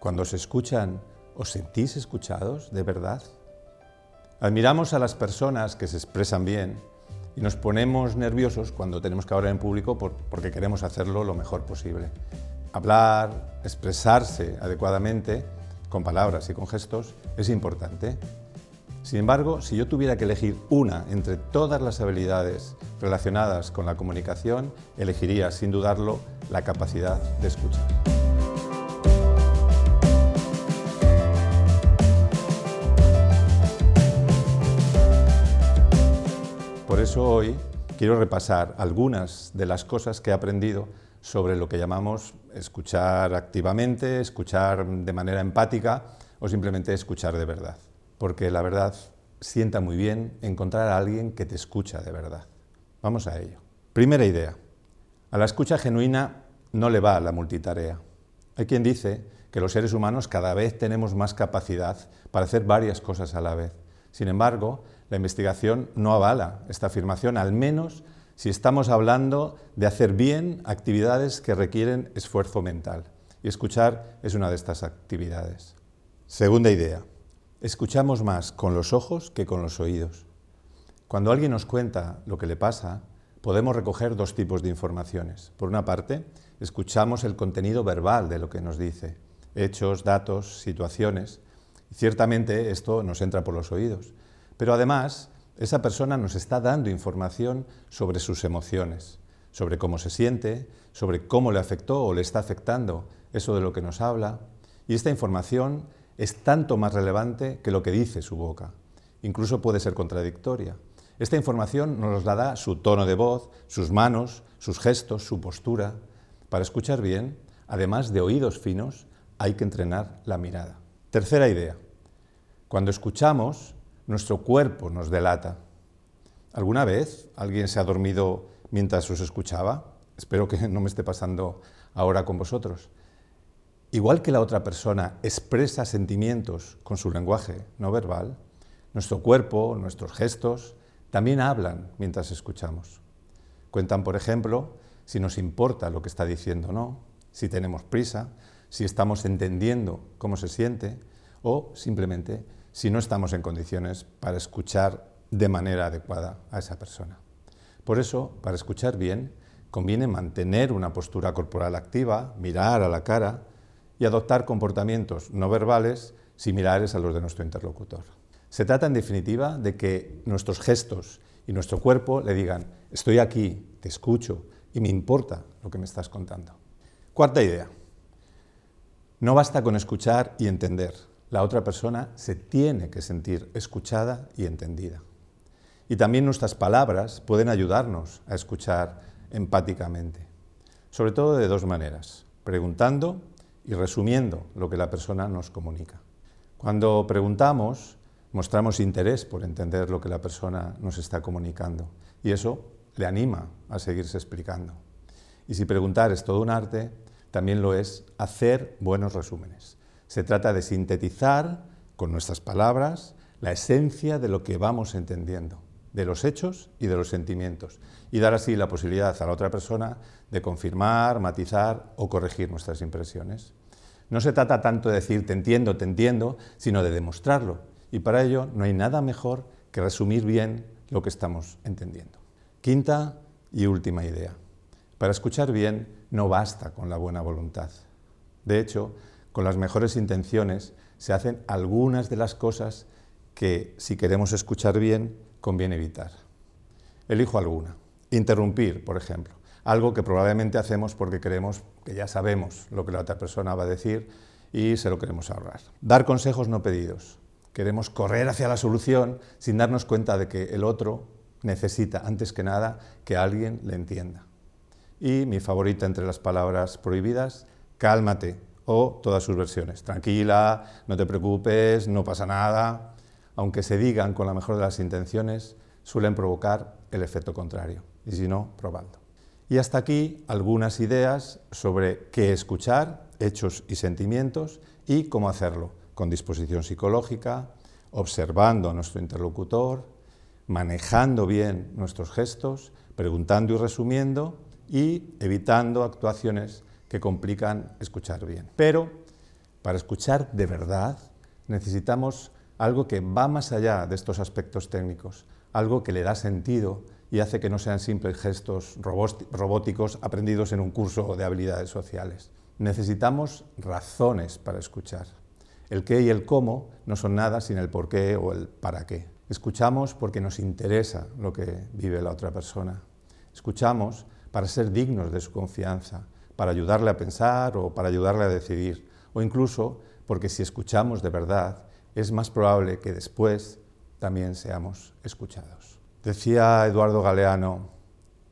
Cuando se escuchan, ¿os sentís escuchados de verdad? Admiramos a las personas que se expresan bien y nos ponemos nerviosos cuando tenemos que hablar en público porque queremos hacerlo lo mejor posible. Hablar, expresarse adecuadamente, con palabras y con gestos, es importante. Sin embargo, si yo tuviera que elegir una entre todas las habilidades relacionadas con la comunicación, elegiría, sin dudarlo, la capacidad de escuchar. Eso hoy quiero repasar algunas de las cosas que he aprendido sobre lo que llamamos escuchar activamente, escuchar de manera empática o simplemente escuchar de verdad. Porque la verdad sienta muy bien encontrar a alguien que te escucha de verdad. Vamos a ello. Primera idea. A la escucha genuina no le va la multitarea. Hay quien dice que los seres humanos cada vez tenemos más capacidad para hacer varias cosas a la vez. Sin embargo, la investigación no avala esta afirmación, al menos si estamos hablando de hacer bien actividades que requieren esfuerzo mental. Y escuchar es una de estas actividades. Segunda idea. Escuchamos más con los ojos que con los oídos. Cuando alguien nos cuenta lo que le pasa, podemos recoger dos tipos de informaciones. Por una parte, escuchamos el contenido verbal de lo que nos dice, hechos, datos, situaciones. Ciertamente esto nos entra por los oídos. Pero además, esa persona nos está dando información sobre sus emociones, sobre cómo se siente, sobre cómo le afectó o le está afectando eso de lo que nos habla. Y esta información es tanto más relevante que lo que dice su boca. Incluso puede ser contradictoria. Esta información nos la da su tono de voz, sus manos, sus gestos, su postura. Para escuchar bien, además de oídos finos, hay que entrenar la mirada. Tercera idea. Cuando escuchamos, nuestro cuerpo nos delata. ¿Alguna vez alguien se ha dormido mientras os escuchaba? Espero que no me esté pasando ahora con vosotros. Igual que la otra persona expresa sentimientos con su lenguaje no verbal, nuestro cuerpo, nuestros gestos, también hablan mientras escuchamos. Cuentan, por ejemplo, si nos importa lo que está diciendo o no, si tenemos prisa, si estamos entendiendo cómo se siente o simplemente si no estamos en condiciones para escuchar de manera adecuada a esa persona. Por eso, para escuchar bien, conviene mantener una postura corporal activa, mirar a la cara y adoptar comportamientos no verbales similares a los de nuestro interlocutor. Se trata, en definitiva, de que nuestros gestos y nuestro cuerpo le digan, estoy aquí, te escucho y me importa lo que me estás contando. Cuarta idea. No basta con escuchar y entender la otra persona se tiene que sentir escuchada y entendida. Y también nuestras palabras pueden ayudarnos a escuchar empáticamente, sobre todo de dos maneras, preguntando y resumiendo lo que la persona nos comunica. Cuando preguntamos, mostramos interés por entender lo que la persona nos está comunicando y eso le anima a seguirse explicando. Y si preguntar es todo un arte, también lo es hacer buenos resúmenes. Se trata de sintetizar con nuestras palabras la esencia de lo que vamos entendiendo, de los hechos y de los sentimientos, y dar así la posibilidad a la otra persona de confirmar, matizar o corregir nuestras impresiones. No se trata tanto de decir te entiendo, te entiendo, sino de demostrarlo, y para ello no hay nada mejor que resumir bien lo que estamos entendiendo. Quinta y última idea. Para escuchar bien no basta con la buena voluntad. De hecho, con las mejores intenciones, se hacen algunas de las cosas que, si queremos escuchar bien, conviene evitar. Elijo alguna. Interrumpir, por ejemplo. Algo que probablemente hacemos porque creemos que ya sabemos lo que la otra persona va a decir y se lo queremos ahorrar. Dar consejos no pedidos. Queremos correr hacia la solución sin darnos cuenta de que el otro necesita, antes que nada, que alguien le entienda. Y mi favorita entre las palabras prohibidas, cálmate, o todas sus versiones. Tranquila, no te preocupes, no pasa nada. Aunque se digan con la mejor de las intenciones, suelen provocar el efecto contrario. Y si no, probando. Y hasta aquí algunas ideas sobre qué escuchar, hechos y sentimientos, y cómo hacerlo, con disposición psicológica, observando a nuestro interlocutor, manejando bien nuestros gestos, preguntando y resumiendo, y evitando actuaciones que complican escuchar bien. Pero Para escuchar de verdad necesitamos algo que va más allá de estos aspectos técnicos, algo que le da sentido y hace que no sean simples gestos robóticos aprendidos en un curso de habilidades sociales. Necesitamos razones para escuchar. El qué y el cómo no son nada sin el por qué o el para qué. Escuchamos porque nos interesa lo que vive la otra persona. Escuchamos para ser dignos de su confianza, para ayudarle a pensar o para ayudarle a decidir, o incluso porque si escuchamos de verdad, es más probable que después también seamos escuchados. Decía Eduardo Galeano,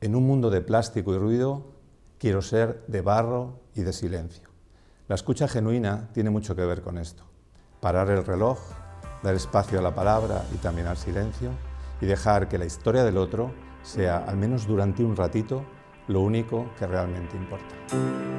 en un mundo de plástico y ruido, quiero ser de barro y de silencio. La escucha genuina tiene mucho que ver con esto. Parar el reloj, dar espacio a la palabra y también al silencio y dejar que la historia del otro sea, al menos durante un ratito, lo único que realmente importa.